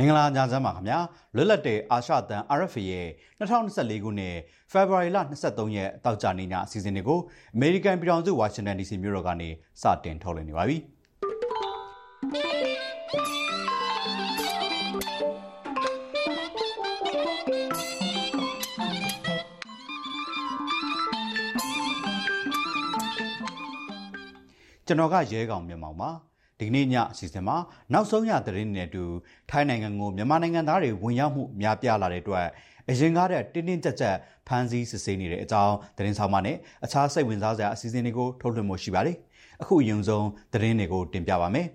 မင်္ဂလာညချမ်းပါခင်ဗျာလွတ်လပ်တဲ့အာရှတန် RFA ရဲ့2024ခုနှစ်ဖေဖော်ဝါရီလ23ရက်တောက်ကြနေ့ညအစီအစဉ်တွေကိုအမေရိကန်ပြည်ထောင်စုဝါရှင်တန် DC မြို့တော်ကနေစတင်ထုတ်လွှင့်နေပါပြီကျွန်တော်ကရဲကောင်မြန်မာပါ ဒီကနေ့ညအစီအစဉ်မှာနောက်ဆုံးရသတင်းတွေနဲ့အတူထိုင်းနိုင်ငံကိုမြန်မာနိုင်ငံသားတွေဝင်ရောက်မှုများပြားလာတဲ့အတွက်အရင်ကားတဲ့တင်းတင်းကြပ်ကြပ်ဖမ်းဆီးစစ်ဆေးနေတဲ့အကြောင်းသတင်းဆောင်ပါနဲ့အခြားစိတ်ဝင်စားစရာအစီအစဉ်တွေကိုထုတ်လွှင့်မှုရှိပါတယ်။အခုအရင်ဆုံးသတင်းတွေကိုတင်ပြပါမယ်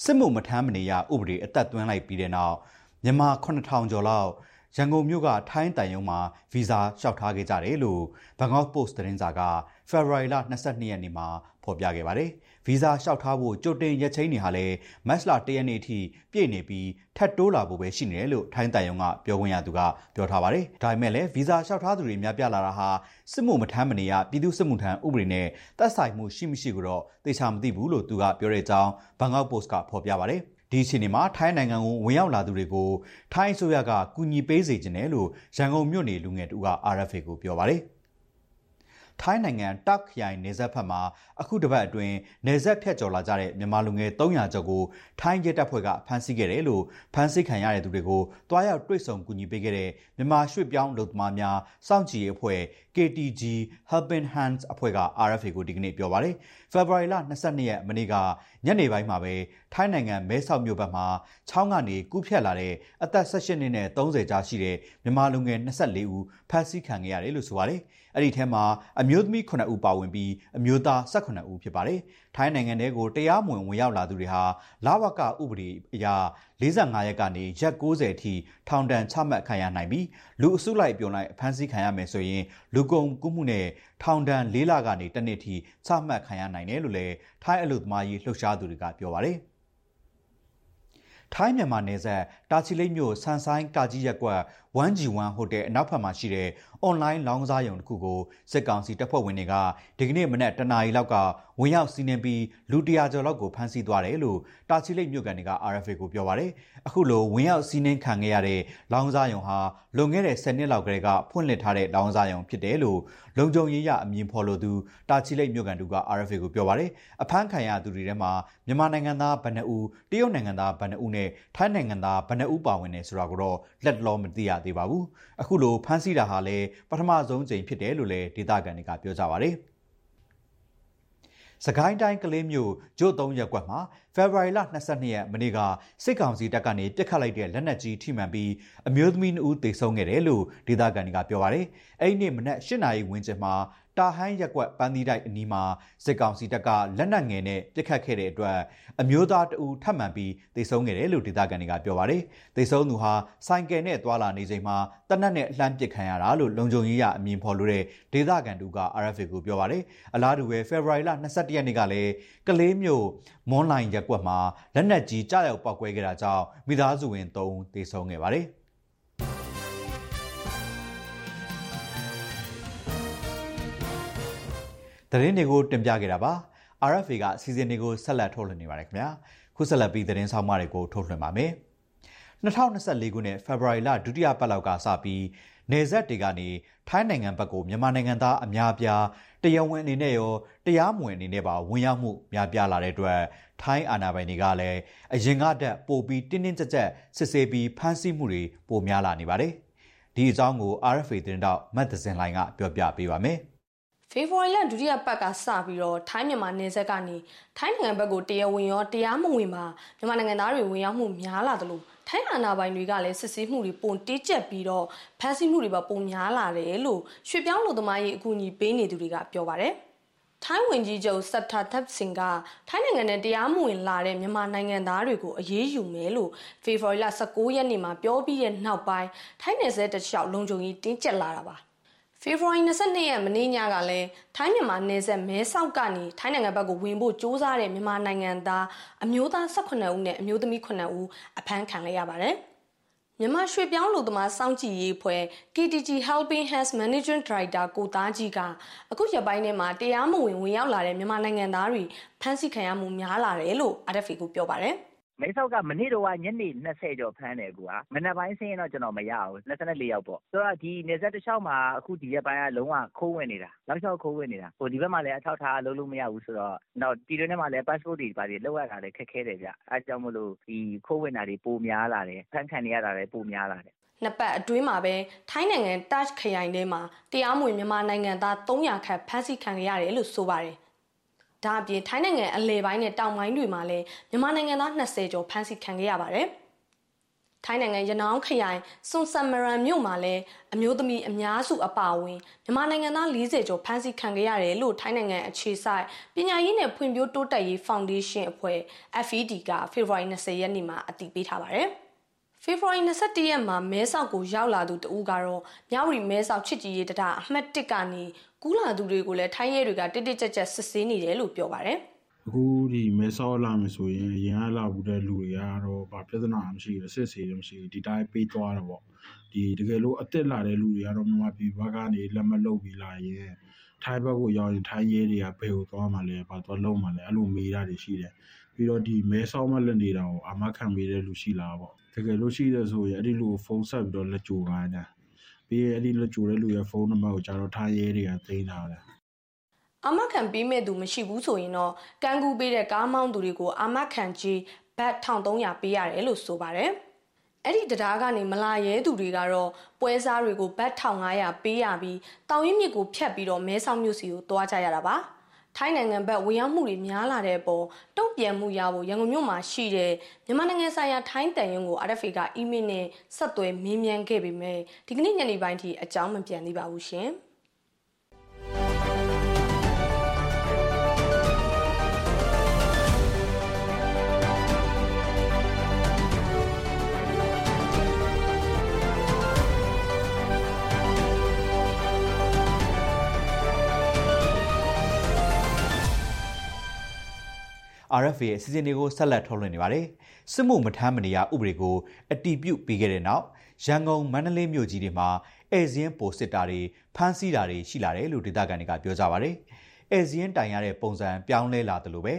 ။စစ်မှုမထမ်းမနေရဥပဒေအသက်သွင်းလိုက်ပြီးတဲ့နောက်မြန်မာ9000ကျော်လောက် ရန်ကုန်မြို့ကထိုင်းတန်ယုံမှာဗီဇာလျှောက်ထားခဲ့ကြတယ်လို့ဘန်ကောက်ပို့စ်သတင်းစာကဖေဖော်ဝါရီလ22ရက်နေ့မှာဖော်ပြခဲ့ပါတယ်။ဗီဇာလျှောက်ထားဖို့ကြိုတင်ရက်ချိန်တွေဟာလည်းမတ်လ1ရက်နေ့အထိပြည့်နေပြီးထပ်တိုးလာဖို့ပဲရှိနေတယ်လို့ထိုင်းတန်ယုံကပြောခွင့်ရသူကပြောထားပါတယ်။ဒါပေမဲ့လည်းဗီဇာလျှောက်ထားသူတွေများပြားလာတာဟာစစ်မှုမထမ်းမနေရပြည်သူ့စစ်မှုထမ်းဥပဒေနဲ့သက်ဆိုင်မှုရှိမရှိကိုတော့သိချာမသိဘူးလို့သူကပြောတဲ့အကြောင်းဘန်ကောက်ပို့စ်ကဖော်ပြပါတယ်။ ဒီအချိန်မှာထိုင်းနိုင်ငံကိုဝင်ရောက်လာသူတွေကိုထိုင်းအစိုးရကကူညီပေးစေခြင်းတယ်လို့ရန်ကုန်မြို့နေလူငယ်တူက RFA ကိုပြောပါတယ်။ထိုင်းနိုင်ငံတက်ခရိုင်နေဆက်ဖက်မှာအခုတစ်ပတ်အတွင်းနေဆက်ဖြတ်ကျော်လာကြတဲ့မြန်မာလူငယ်300ကျော်ကိုထိုင်းရဲတပ်ဖွဲ့ကဖမ်းဆီးခဲ့တယ်လို့ဖမ်းဆီးခံရတဲ့သူတွေကိုတွားရောက်တွေ့ဆုံကူညီပေးခဲ့တဲ့မြန်မာရွှေ့ပြောင်းလူသမားများစောင့်ကြည့်ရေးအဖွဲ့ KTG Helping Hands အဖွဲ့က RFA ကိုဒီကနေ့ပြောပါတယ်။ဖေဖော်ဝါရီလ22ရက်မနေ့ကညနေပိုင်းမှာပဲထိုင်းနိုင်ငံမဲဆောက်မြို့ဘက်မှာချောင်းကနေကူးဖြတ်လာတဲ့အသက်18နှစ်နဲ့30ကြားရှိတဲ့မြန်မာလူငယ်24ဦးဖမ်းဆီးခံခဲ့ရတယ်လို့ဆိုပါတယ်။အဲ့ဒီထဲမှာအမျိုးသမီး9ဦးပါဝင်ပြီးအမျိုးသား18ဦးဖြစ်ပါတယ်။ထိုင်းနိုင်ငံထဲကိုတရားမဝင်ဝင်ရောက်လာသူတွေဟာလာဝကဥပဒေအရ45ရက်ကနေရက်90အထိထောင်ဒဏ်ချမှတ်ခံရနိုင်ပြီးလူအစုလိုက်ပြုံလိုက်ဖမ်းဆီးခံရမယ်ဆိုရင်လူကုန်ကူးမှုနဲ့ထောင်ဒဏ်၄လကနေတစ်နှစ်ထိချမှတ်ခံရနိုင်တယ်လို့လည်းထိုင်းအလို့သမားကြီးလှုပ်ရှားသူတွေကပြောပါတယ်။ထိုင်းမြန်မာနယ်စပ်တာချီလိတ်မြို့ဆန်ဆိုင်ကာကြီးရက်ကွက် 1G1 ဟိုတယ်အနောက်ဘက်မှာရှိတဲ့အွန်လိုင်းလောင်းကစားရုံတစ်ခုကိုစစ်ကောင်စီတပ်ဖွဲ့ဝင်တွေကဒီကနေ့မနက်တနာရီလောက်ကဝင်ရောက်စီးနင်းပြီးလူတရာကျော်လောက်ကိုဖမ်းဆီးသွားတယ်လို့တာချီလိတ်မြို့ကန်တွေက RFA ကိုပြောပါတယ်။အခုလိုဝင်ရောက်စီးနင်းခံခဲ့ရတဲ့လောင်းကစားရုံဟာလွန်ခဲ့တဲ့10နှစ်လောက်ကတည်းကဖွင့်လှစ်ထားတဲ့လောင်းကစားရုံဖြစ်တယ်လို့လုံခြုံရေးရအမည်ဖော်လို့သူတာချီလိတ်မြို့ကန်တူက RFA ကိုပြောပါတယ်။အဖမ်းခံရသူတွေထဲမှာမြန်မာနိုင်ငံသားဗဏ္ဍဦးတရုတ်နိုင်ငံသားဗဏ္ဍဦးနဲ့ထိုင်းနိုင်ငံသားဗဏ္ဍဦးပါဝင်နေဆိုတာကိုတော့လက်လောမသိရသေးပါဘူး။အခုလိုဖမ်းဆီးတာဟာလည်းပထမဆုံးကြိမ်ဖြစ်တယ်လို့လည်းဒေသခံတွေကပြောကြပါတယ်။စကိုင်းတိုင်းကလေးမြို့ဂျို့သုံးရက်ကွက်မှာဖေဖော်ဝါရီလ22ရက်မနေ့ကစစ်ကောင်စီတပ်ကနေပြစ်ခတ်လိုက်တဲ့လက်နက်ကြီးထိမှန်ပြီးအမျိုးသမီး2ဦးသေဆုံးခဲ့တယ်လို့ဒေသခံတွေကပြောပါတယ်။အဲ့ဒီနေ့မနက်၈နာရီဝန်းကျင်မှာ တာဟန်းရက်ကွက်ပန်းသီးတိုက်အနီးမှာစစ်ကောင်စီတပ်ကလက်နက်ငယ်နဲ့ပစ်ခတ်ခဲ့တဲ့အတွက်အမျိုးသားတဦးထပ်မံပြီးသေဆုံးခဲ့တယ်လို့ဒေသခံတွေကပြောပါတယ်။သေဆုံးသူဟာဆိုင်ကယ်နဲ့သွာလာနေချိန်မှာတနက်နဲ့လှမ်းပစ်ခံရတာလို့လုံခြုံရေးရအမည်ဖော်လို့တဲ့ဒေသခံတူက RFA ကိုပြောပါတယ်။အလားတူပဲဖေဖော်ဝါရီလ22ရက်နေ့ကလည်းကလေးမျိုးမွန်လိုင်းရက်ကွက်မှာလက်နက်ကြီးကြားရောက်ပောက်ကွဲခဲ့တာကြောင့်မိသားစုဝင်3ဦးသေဆုံးခဲ့ပါတယ်။ သတင်းတွေကိုတင်ပြခဲ့တာပါ RFA ကစီစဉ်တွေကိုဆက်လက်ထုတ်လွှင့်နေပါတယ်ခင်ဗျာခုဆက်လက်ပြီးသတင်းဆောင်မတွေကိုထုတ်လွှင့်ပါမယ်2024ခုနှစ်ဖေဖော်ဝါရီလဒုတိယပတ်လောက်ကစပြီးနေဆက်တွေကနေထိုင်းနိုင်ငံဘက်ကိုမြန်မာနိုင်ငံသားအများပြားတရားဝင်အနေနဲ့ရောတရားမဝင်အနေနဲ့ပါဝင်ရောက်မှုများပြားလာတဲ့အတွက်ထိုင်းအာဏာပိုင်တွေကလည်းအရင်ကတည်းကပိုပြီးတင်းတင်းကြပ်ကြပ်စစ်ဆေးပြီးဖမ်းဆီးမှုတွေပိုများလာနေပါတယ်ဒီအကြောင်းကို RFA သတင်းတောက်မတ်သစင်လိုင်းကပြောပြပေးပါမယ် ဖေဖော်ဝါရီလဒုတိယပတ်ကစပြီးတော့ထိုင်းမြန်မာနယ်စပ်ကနေထိုင်းနိုင်ငံဘက်ကိုတရားဝင်ရောတရားမဝင်ပါမြန်မာနိုင်ငံသားတွေဝင်ရောက်မှုများလာသလိုထိုင်းအာဏာပိုင်တွေကလည်းစစ်ဆေးမှုတွေပုံတေးကျက်ပြီးတော့ဖမ်းဆီးမှုတွေပါပုံများလာတယ်လို့ရွှေပြောင်းလူသမားရေးအကူအညီပေးနေသူတွေကပြောပါတယ်ထိုင်းဝင်ကြီးချုပ်စက်တာတပ်စင်ကထိုင်းနိုင်ငံနဲ့တရားမဝင်လာတဲ့မြန်မာနိုင်ငံသားတွေကိုအရေးယူမယ်လို့ဖေဖော်ဝါရီလ19ရက်နေ့မှာပြောပြီးတဲ့နောက်ပိုင်းထိုင်းနယ်စပ်တလျှောက်လုံခြုံရေးတင်းကျပ်လာတာပါ။ ဖေဖော်ဝါရီ22ရက်မနေ့ညကလည်းထိုင်းမြန်မာနယ်စပ်မဲဆောက်ကနေထိုင်းနိုင်ငံဘက်ကိုဝင်ဖို့ကြိုးစားတဲ့မြန်မာနိုင်ငံသားအမျိုးသား18ဦးနဲ့အမျိုးသမီး9ဦးအဖမ်းခံလိုက်ရပါတယ်။မြန်မာရွှေပြောင်းလူသမားစောင့်ကြည့်ရေးဖွဲ့ KTG Helping Hands Managing Director ကိုသားကြီးကအခုရက်ပိုင်းထဲမှာတရားမဝင်ဝင်ရောက်လာတဲ့မြန်မာနိုင်ငံသားတွေဖမ်းဆီးခံရမှုများလာတယ်လို့ RFA ကိုပြောပါတယ်။ မဲဆောက်ကမနေ့တုန်းကညနေ၂၀ကျော်ဖမ်းတယ်။မနက်ပိုင်းစာရင်းတော့ကျနော်မရဘူး။၂၄ယောက်ပေါ့။ဆိုတော့ဒီနယ်စပ်တလျှောက်မှာအခုဒီရက်ပိုင်းကလုံးဝခိုးဝင်နေတာ။တောက်လျှောက်ခိုးဝင်နေတာ။ဒီဘက်မှာလည်းအထောက်အထားလုပ်လို့မရဘူးဆိုတော့နောက်ပြည်တွင်းထဲမှာလည်း passport တွေဘာတွေလုပ်ရတာလည်းခက်ခဲတယ်ဗျ။အဲဒါကြောင့်မို့လို့ဒီခိုးဝင်တာတွေပိုများလာတယ်။အဖမ်းခံနေရတာလည်းပိုများလာတယ်။နှစ်ပတ်အတွင်းမှာပဲထိုင်းနိုင်ငံတာ့ခရိုင်ထဲမှာတရားမဝင်မြန်မာနိုင်ငံသား300ခန့်ဖမ်းဆီးခံရတယ်လို့ဆိုပါတယ်။ ဒါအပြင်ထိုင်းနိုင်ငံအလဲပိုင်းနဲ့တောင်ပိုင်းတွေမှာလည်းမြန်မာနိုင်ငံသား20ကျော်ဖမ်းဆီးခံခဲ့ရပါတယ်။ထိုင်းနိုင်ငံရနောင်းခရိုင်စွန်ဆမ်မရန်မြို့မှာလည်းအမျိုးသမီးအများစုအပါအဝင်မြန်မာနိုင်ငံသား40ကျော်ဖမ်းဆီးခံခဲ့ရတယ်လို့ထိုင်းနိုင်ငံအခြေစိုက်ပညာရေးနဲ့ဖွံ့ဖြိုးတိုးတက်ရေးဖောင်ဒေးရှင်းအဖွဲ့ FED ကဖေဖော်ဝါရီ20ရက်နေ့မှာအတည်ပြုထားပါတယ်။ ဖေဖော်ဝါရီ21ရက်မှာမဲဆောက်ကိုရောက်လာသူတဦးကတော့မြဝတီမဲဆောက်ချစ်ကြည်ရေးတရအမှတ်1ကနေကူးလာသူတွေကိုလည်းထိုင်းရဲတွေကတိတိကျကျစစ်ဆေးနေတယ်လို့ပြောပါတယ်။အခုဒီမဲဆောက်လာမယ်ဆိုရင်အရင်ကလာဘူးတဲ့လူတွေကတော့ဘာပြဿနာမှမရှိဘူးစစ်ဆေးတယ်မရှိဘူးဒီတိုင်းပေးသွားတယ်ပေါ့ဒီတကယ်လို့အစ်စ်လာတဲ့လူတွေကတော့မြန်မာပြည်ဘက်ကနေလက်မလုပ်ပြီးလာရင်ထိုင်းဘက်ကိုရောက်ရင်ထိုင်းရဲတွေကဘယ်ကိုသွားမှလဲဘာသွားလုံးမှလဲအဲ့လိုမေးတာတွေရှိတယ်ပြီးတော့ဒီမဲဆောက်မှလက်နေတာကိုအာမခံပေးတဲ့လူရှိလားပေါ့ တကယ်လို့ရှိတယ်ဆိုရင်အဲ့ဒီလူကိုဖုန်းဆက်ပြီးတော့လက်ကြိုခိုင်းတယ်ပြီးရင်အဲ့ဒီလက်ကြိုတဲ့လူရဲ့ဖုန်းနံပါတ်ကိုကျတော့ထားရဲတွေကသိမ်းထားတယ်အာမခံပေးမဲ့သူမရှိဘူးဆိုရင်တော့ကန်းကူးပေးတဲ့ကားမောင်းသူတွေကိုအာမခံကြီးဘတ်1300ပေးရတယ်လို့ဆိုပါတယ်။အဲ့ဒီတရားကနေမလာရဲသူတွေကတော့ပွဲစားတွေကိုဘတ်1500ပေးရပြီးတောင်ရင်မြစ်ကိုဖြတ်ပြီးတော့မဲဆောက်မြို့စီကိုသွားကြရတာပါ။ ထိုင်းနိုင်ငံဘက်ဝင်ရောက်မှုတွေများလာတဲ့အပေါ်တုံ့ပြန်မှုရဖို့ရန်ကုန်မြို့မှာရှိတဲ့မြန်မာနိုင်ငံဆိုင်ရာထိုင်းတန်ယုံကို RFA ကအီးမေးလ်နဲ့ဆက်သွယ်မေးမြန်းခဲ့ပေမဲ့ဒီကနေ့ညနေပိုင်းထိအကြောင်းမပြန်သေးပါဘူးရှင်။ RFA ရဲ့အစီအစဉ်တွေကိုဆက်လက်ထုတ်လွှင့်နေပါတယ်။စစ်မှုမထမ်းမနေရဥပဒေကိုအတီးပြုတ်ပြီးခဲ့တဲ့နောက်ရန်ကုန်မန္တလေးမြို့ကြီးတွေမှာအဲဇင်းပိုစစ်တာတွေဖမ်းဆီးတာတွေရှိလာတယ်လို့ဒေသခံတွေကပြောကြပါတယ်။အဲဇင်းတိုင်ရတဲ့ပုံစံပြောင်းလဲလာတယ်လို့ပဲ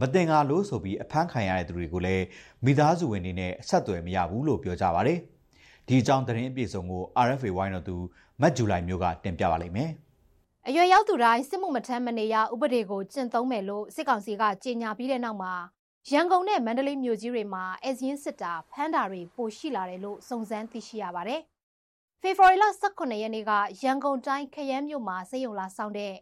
မတင်ကားလို့ဆိုပြီးအဖမ်းခံရတဲ့သူတွေကိုလည်းမိသားစုဝင်တွေနဲ့အဆက်အသွယ်မရဘူးလို့ပြောကြပါတယ်။ဒီအကြောင်းသတင်းအပြည့်စုံကို RFA ဝိုင်းတော်သူမတ်ဂျူလိုက်မျိုးကတင်ပြပါလိမ့်မယ်။ အရွယ်ရောက်သူတိုင်းစစ်မှုမထမ်းမနေရဥပဒေကိုကျင့်သုံးမယ်လို့စစ်ကောင်စီကကြေညာပြီးတဲ့နောက်မှာရန်ကုန်နဲ့မန္တလေးမြို့ကြီးတွေမှာအစင်းစစ်တာဖမ်းတာတွေပိုရှိလာတယ်လို့စုံစမ်းသိရှိရပါတယ်။ဖေဖော်ဝါရီလ18ရက်နေ့ကရန်ကုန်တိုင်းခရမ်းမြို့မှာစေယုံလာဆောင်တဲ့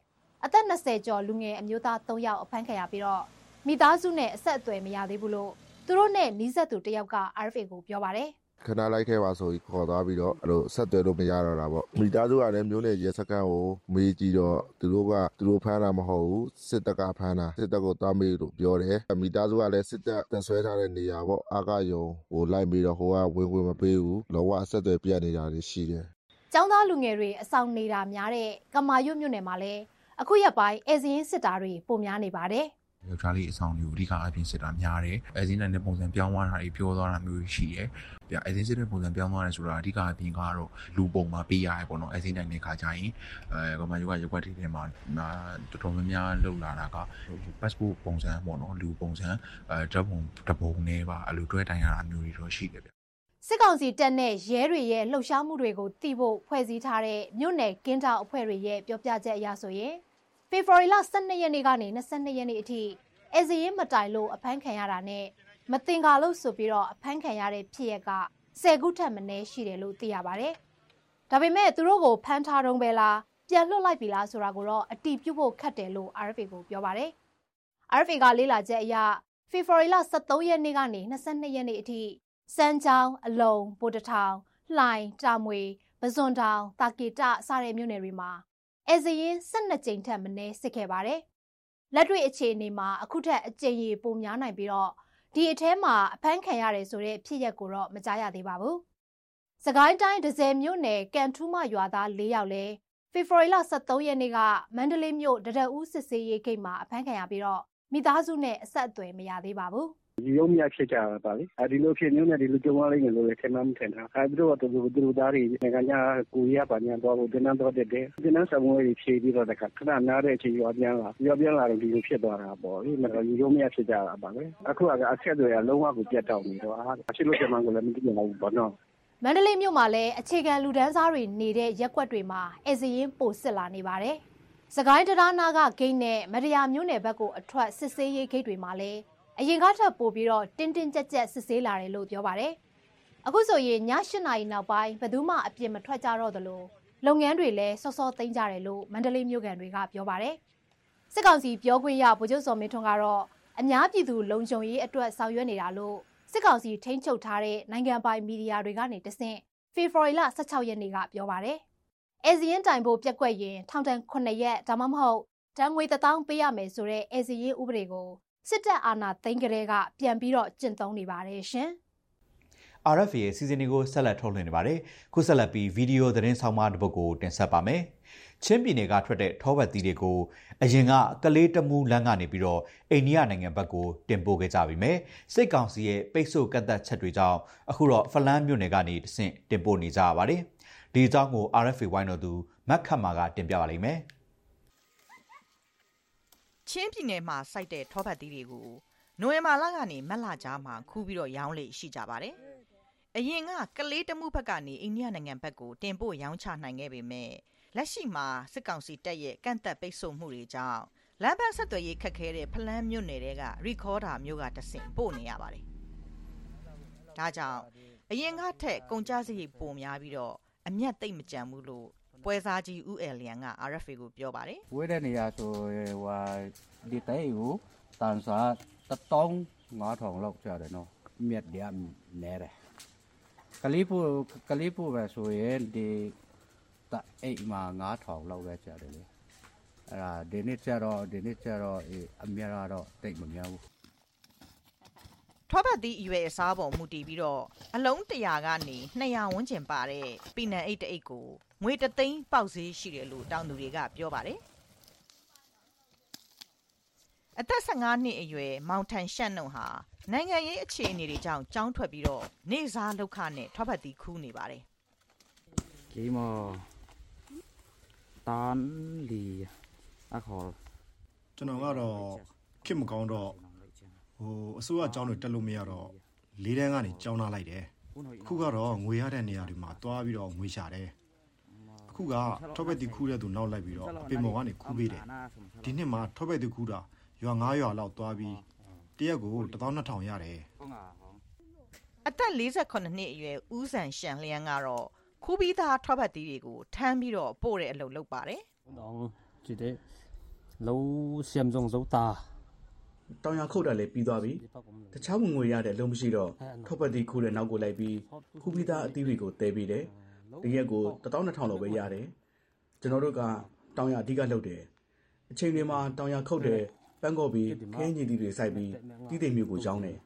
အသက်20ကျော်လူငယ်အမျိုးသား3ယောက်အဖမ်းခံရပြီးတော့မိသားစုနဲ့အဆက်အသွယ်မရသေးဘူးလို့သူတို့နဲ့နီးစပ်သူတယောက်က RFA ကိုပြောပါတယ်။ ခဏလိုက်ခဲ့ပါဆိုပြီးခေါ်သွားပြီးတော့အဲ့လိုဆက်သွယ်လို့မရတော့တာပေါ့မိသားစုကလည်းမျိုးနယ်ရဲစခန်းကိုမေးကြည့်တော့သူတို့ကသူတို့ဖမ်းတာမဟုတ်ဘူးစစ်တပ်ကဖမ်းတာစစ်တပ်ကိုသွားမေးလို့ပြောတယ်မိသားစုကလည်းစစ်တပ်တက်ဆွဲထားတဲ့နေရာပေါ့အာကယုံဟိုလိုက်ပြီးတော့ဟိုကဝင်ဝင်မပေးဘူးလောကဆက်သွယ်ပြတ်နေတာတွေရှိတယ်ကျောင်းသားလူငယ်တွေအဆောင်နေတာများတဲ့ကမာရွတ်မြို့နယ်မှာလည်းအခုရက်ပိုင်းအဲဇင်းစစ်တာတွေပုံများနေပါတယ် ယောက်ျားလေးအဆောင်တွေကိုအဓိကအပြင်စစ်တာများတယ်အဲဇင်းနဲ့ပုံစံပြောင်းသွားတာတွေပြောသွားတာမျိုးရှိတယ်ဗျအဲဇင်းစစ်တဲ့ပုံစံပြောင်းသွားတယ်ဆိုတာအဓိကအပြင်ကတော့လူပုံမှာပေးရတယ်ပေါ့နော်အဲဇင်းတိုင်းတဲ့ခါကျရင်အဲကမ္ဘာယူကရုပ်ွက်တွေထဲမှာတော်တော်များများလှုပ်လာတာက passport ပုံစံပေါ့နော်လူပုံစံအဲဓာတ်ပုံတပုံနဲ့ပါအဲ့လိုတွဲတိုင်ရတာမျိုးတွေတော့ရှိတယ်ဗျစစ်ကောင်စီတပ်နဲ့ရဲတွေရဲ့လှုပ်ရှားမှုတွေကိုသိဖို့ဖွဲ့စည်းထားတဲ့မြို့နယ်ကင်းတောင်အဖွဲ့တွေရဲ့ပြောပြချက်အရဆိုရင် ဖေဖော်ဝါရီလ12ရက်နေ့ကနေ22ရက်နေ့အထိအဲဇရင်မတိုင်လို့အဖမ်းခံရတာနဲ့မတင်ကာလို့ဆိုပြီးတော့အဖမ်းခံရတဲ့ဖြစ်ရက်က10ခုထက်မနည်းရှိတယ်လို့သိရပါတယ်။ဒါပေမဲ့သူတို့ကိုဖမ်းထားတုံးပဲလားပြန်လွှတ်လိုက်ပြီလားဆိုတာကိုတော့အတိပြုဖို့ခက်တယ်လို့ RFA ကိုပြောပါတယ်။ RFA ကလေးလာချက်အရဖေဖော်ဝါရီလ23ရက်နေ့ကနေ22ရက်နေ့အထိစမ်းချောင်းအလုံဗိုလ်တထောင်လှိုင်တာမွေပဇွန်တောင်တာကေတစတဲ့မြို့နယ်တွေမှာ အဲဇရင်12ကြိမ်ထက်မနည်းစစ်ခဲ့ပါတယ်။လက်တွေ့အခြေအနေမှာအခုထက်အကြိမ်ရေပိုများနိုင်ပြီးတော့ဒီအထဲမှာအဖမ်းခံရတယ်ဆိုတဲ့ဖြစ်ရက်ကိုတော့မကြားရသေးပါဘူး။စကိုင်းတိုင်းဒဇယ်မြို့နယ်ကန်ထူးမရွာသား၄ယောက်လဲဖေဖော်ဝါရီလ23ရက်နေ့ကမန္တလေးမြို့ဒဒဦးစစ်စေးရေးဂိတ်မှာအဖမ်းခံရပြီးတော့မိသားစုနဲ့အဆက်အသွယ်မရသေးပါဘူး ဒီရုံးမြဖြစ်ကြတာပါလေအဲဒီလိုဖြစ်မျိုးနဲ့ ဒီလိုကြုံရလိမ့်မယ်လို့လည်း ထင်မှမထင်တာအဲဒီတော့သူတို့သူတို့သားတွေ နိုင်ငံခြား ကိုရီးယားပါညာတော့ဒီနန်းတော့တဲ့တဲ့ဒီနန်းဆောင်ဝေးဖြည့်ပြီးတော့တခါခဏနားတဲ့အချိန်ရောပြန်လာရောပြန်လာတော့ ဒီလိုဖြစ်သွားတာပေါ့လေမတော်ဒီရုံးမြဖြစ်ကြတာပါလေအခုက အဆက်တွေကလုံးဝကို ပြတ်တောက်နေတော့အားအဖြစ်လို့ပြန်မှကိုလည်း မသိနိုင်ဘူးပေါ့နော် မန္တလေးမြို့မှာလည်း အခြေခံလူဒန်းစားတွေနေတဲ့ရက်ွက်တွေမှာအစရင်ပိုစစ်လာနေပါတယ်။စကိုင်းတရားနာကဂိတ်နဲ့ မတရားမြို့နယ်ဘက်ကိုအထွက် စစ်ဆေးရေးဂိတ်တွေမှာလည်း အရင်ကထပ်ပို့ပြီးတော့တင်းတင်းကြပ်ကြပ်စစ်ဆေးလာတယ်လို့ပြောပါတယ်။အခုဆိုရင်ည၈နာရီနောက်ပိုင်းဘယ်သူမှအပြစ်မထွက်ကြတော့သလိုလုပ်ငန်းတွေလည်းစောစောသိမ်းကြတယ်လို့မန္တလေးမြို့ကန်တွေကပြောပါတယ်။စစ်ကောင်စီပြောခွင့်ရဗိုလ်ချုပ်စောမင်းထွန်းကတော့အများပြည်သူလုံခြုံရေးအတွက်ဆောင်ရွက်နေတာလို့စစ်ကောင်စီထိန်းချုပ်ထားတဲ့နိုင်ငံပိုင်မီဒီယာတွေကနေတဆင့်ဖေဖော်ဝါရီလ16ရက်နေ့ကပြောပါတယ်။အဲဇီရင်တိုင်ဖို့ပြက်ကွက်ရင်ထောင်ဒဏ်9ရက်ဒါမှမဟုတ်တန်ငွေ1000ပေးရမယ်ဆိုတဲ့အဲဇီရင်ဥပဒေကို စစ်တပ်အာဏာသိမ်းကြတဲ့ကပြန်ပြီးတော့ကျင့်သုံးနေပါတယ်ရှင်။ RFA ရဲ့စီစဉ်တွေကိုဆက်လက်ထုတ်လွှင့်နေပါတယ်။ခုဆက်လက်ပြီးဗီဒီယိုသတင်းဆောင်မတစ်ပုဒ်ကိုတင်ဆက်ပါမယ်။ချင်းပြည်နယ်ကထွက်တဲ့ထောပတ်သီးတွေကိုအရင်ကကလေးတမူလမ်းကနေပြီးတော့အိန္ဒိယနိုင်ငံဘက်ကိုတင်ပို့ခဲ့ကြပြီမယ်စိတ်ကောင်စီရဲ့ပိတ်ဆို့ကန့်သက်ချက်တွေကြောင့်အခုတော့ဖလန်းမြို့နယ်ကနေတဆင့်တင်ပို့နေကြရပါတယ်ဒီအကြောင်းကို RFA ဝိုင်းတော်သူမတ်ခတ်မာကတင်ပြပါလိမ့်မယ် ချင်းပြည်နယ်မှာစိုက်တဲ့ထောပတ်သီးတွေကိုနိုဝင်ဘာလကနေမတ်လကြားမှာခူးပြီးတော့ရောင်းလေရှိကြပါတယ်အရင်ကကလေးတမှုဘက်ကနေအိန္ဒိယနိုင်ငံဘက်ကိုတင်ပို့ရောင်းချနိုင်ခဲ့ပေမဲ့လက်ရှိမှာစစ်ကောင်စီတပ်ရဲ့ကန့်သက်ပိတ်ဆို့မှုတွေကြောင့်လမ်းပန်းဆက်သွယ်ရေးခက်ခဲတဲ့ဖလန်းမြို့နယ်တွေကရီခေါ်ဒါမျိုးကတဆင့်ပို့နေရပါတယ်။ဒါကြောင့်အရင်ကထက်ကုန်ကြစရိတ်ပိုများပြီးတော့အမျက်သိမ့်မကြံဘူးလို့ ပွဲစားကြီးဦးအယ်လျန်က RFA ကိုပြောပါတယ်။ဝဲတဲ့နေရာဆိုဟိုဒီတဲကိုတန်စာတတောင်းငါးထောင်လောက်ကျတယ်နော်။မြက်တယ်နဲတယ်။ကလေးပို့ကလေးပို့ပဲဆိုရင်ဒီတအိတ်မှာ9000လောက်ပဲကျတယ်လေအဲ့ဒါဒီနေ့ကျတော့ဒီနေ့ကျတော့အများတော့တိတ်မများဘူး ထောပတ်သီးအရွယ်အစားပေါ်မူတည်ပြီးတော့အလုံး100ကနေ200ဝန်းကျင်ပါတဲ့ပီနံအိတ်တအိတ်ကိုငွေတသိန်းပေါက်ဈေးရှိတယ်လို့တောင်သူတွေကပြောပါတယ်အသက်15နှစ်အရွယ်မောင်ထန်ရှန့်နှုံဟာနိုင်ငံရေးအခြေအနေတွေကြောင့်ကြောင်းထွက်ပြီးတော့နေစားလောက်ခနဲ့ထောပတ်သီးခူးနေပါတယ်ဒီမှာတန်လီအခေါ်ကျွန်တော်ကတော့ခစ်မကောင်းတော့ ဟိုအစိုးရအကြောင်းတွေတက်လို့မရတော့လေးတန်းကနေကြောင်းလာလိုက်တယ်အခုကတော့ငွေရတဲ့နေရာတွေမှာတွားပြီးတော့ငွေရှာတယ်အခုကထောက်ပက်တီခူးတဲ့သူနောက်လိုက်ပြီးတော့အပင်မော်ကနေခူးပေးတယ်ဒီနှစ်မှာထောက်ပက်တီခူးတာရွာ9ရွာလောက်တွားပြီးတရက်ကို12000ရတယ်အသက်48နှစ်အရွယ်ဦးဆန်ရှန်လျန်းကတော့ခူးပြီးသားထွက်ပတ်သီးတွေကိုထမ်းပြီးတော့ပို့တဲ့အလုပ်လုပ်ပါတယ်။တော့ဒီတဲ့လုံးရှမ်စုံစုံတာ တောင်ရခုတ်တာလည်းပြီးသွားပြီ။တခြားဝင်ငွေရတဲ့ အလုံးမရှိတော့ထွက်ပတ်သီးခူးတဲ့နောက်ကိုလိုက်ပြီး ခူးပြီးသားအသီးတွေကိုတဲပြီးတယ်။တရက်ကို12000လောက်ပဲရတယ်။ကျွန်တော်တို့က တောင်ရအဓိကလုပ်တယ်။အချိန်တွေမှာ တောင်ရခုတ်တယ် ပန်းကော်ပြီးခင်းညီတီတွေစိုက်ပြီး တီးတိမ်မျိုးကို ရောင်းတယ်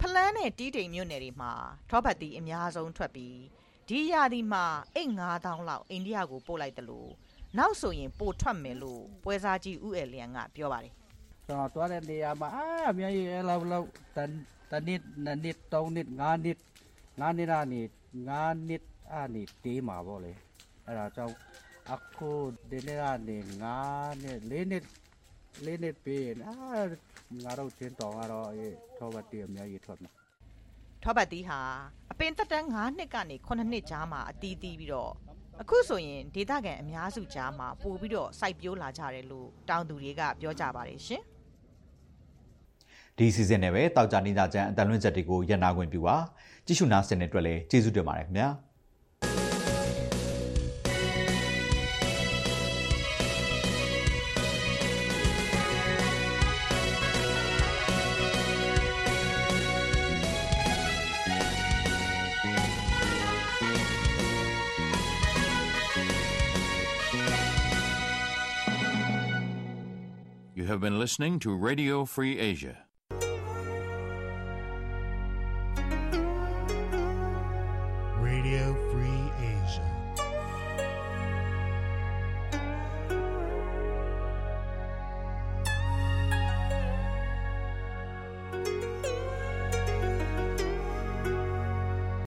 ဖလန်းနဲ့ တီးတိမ်မြို့နယ်တွေမှာ ထောပတ်တီအများဆုံးထွက်ပြီး ဒီရာသီမှာ အိတ်9000လောက် အိန္ဒိယကို ပို့လိုက်တယ်လို့နောက်ဆိုရင် ပို့ထွက်မယ်လို့ ပွဲစားကြီး ဦးယ်လျံက ပြောပါတယ် တော့တွားတဲ့နေရာမှာအာအများကြီးလောက်လောက်တန်တနစ်နနစ်3နစ်5နစ်5နစ်ကနေ5နစ်အနေတေးမှာပေါ့လေအဲ့ဒါကြောင့်အခုဒီနေ့ကနေ5နစ်4နစ်4နစ်ပေးအာငါတို့ချင်းတော်ကတော့ထောပတ်တီအများကြီးထွက်မှာထောပတ်တီဟာအပင်တက်တန်း9နှစ်ကနေ9နှစ်ကြားမှာအတီးတီးပြီးတော့အခုဆိုရင်ဒေသခံအများစုကြားမှာပို့ပြီးတော့စိုက်ပျိုးလာကြတယ်လို့တောင်သူတွေကပြောကြပါတယ်ရှင် ဒီစီစဉ်နဲ့ပဲတောက်ကြနေကြချမ်းအတန်လွင့်ချက်တွေကိုရန်နာခွင့်ပြုပါကြည့်ရှုနာဆင်တဲ့အတွက်လည်းကျေးဇူးတင်ပါတယ်ခင်ဗျာ You have been listening to Radio Free Asia.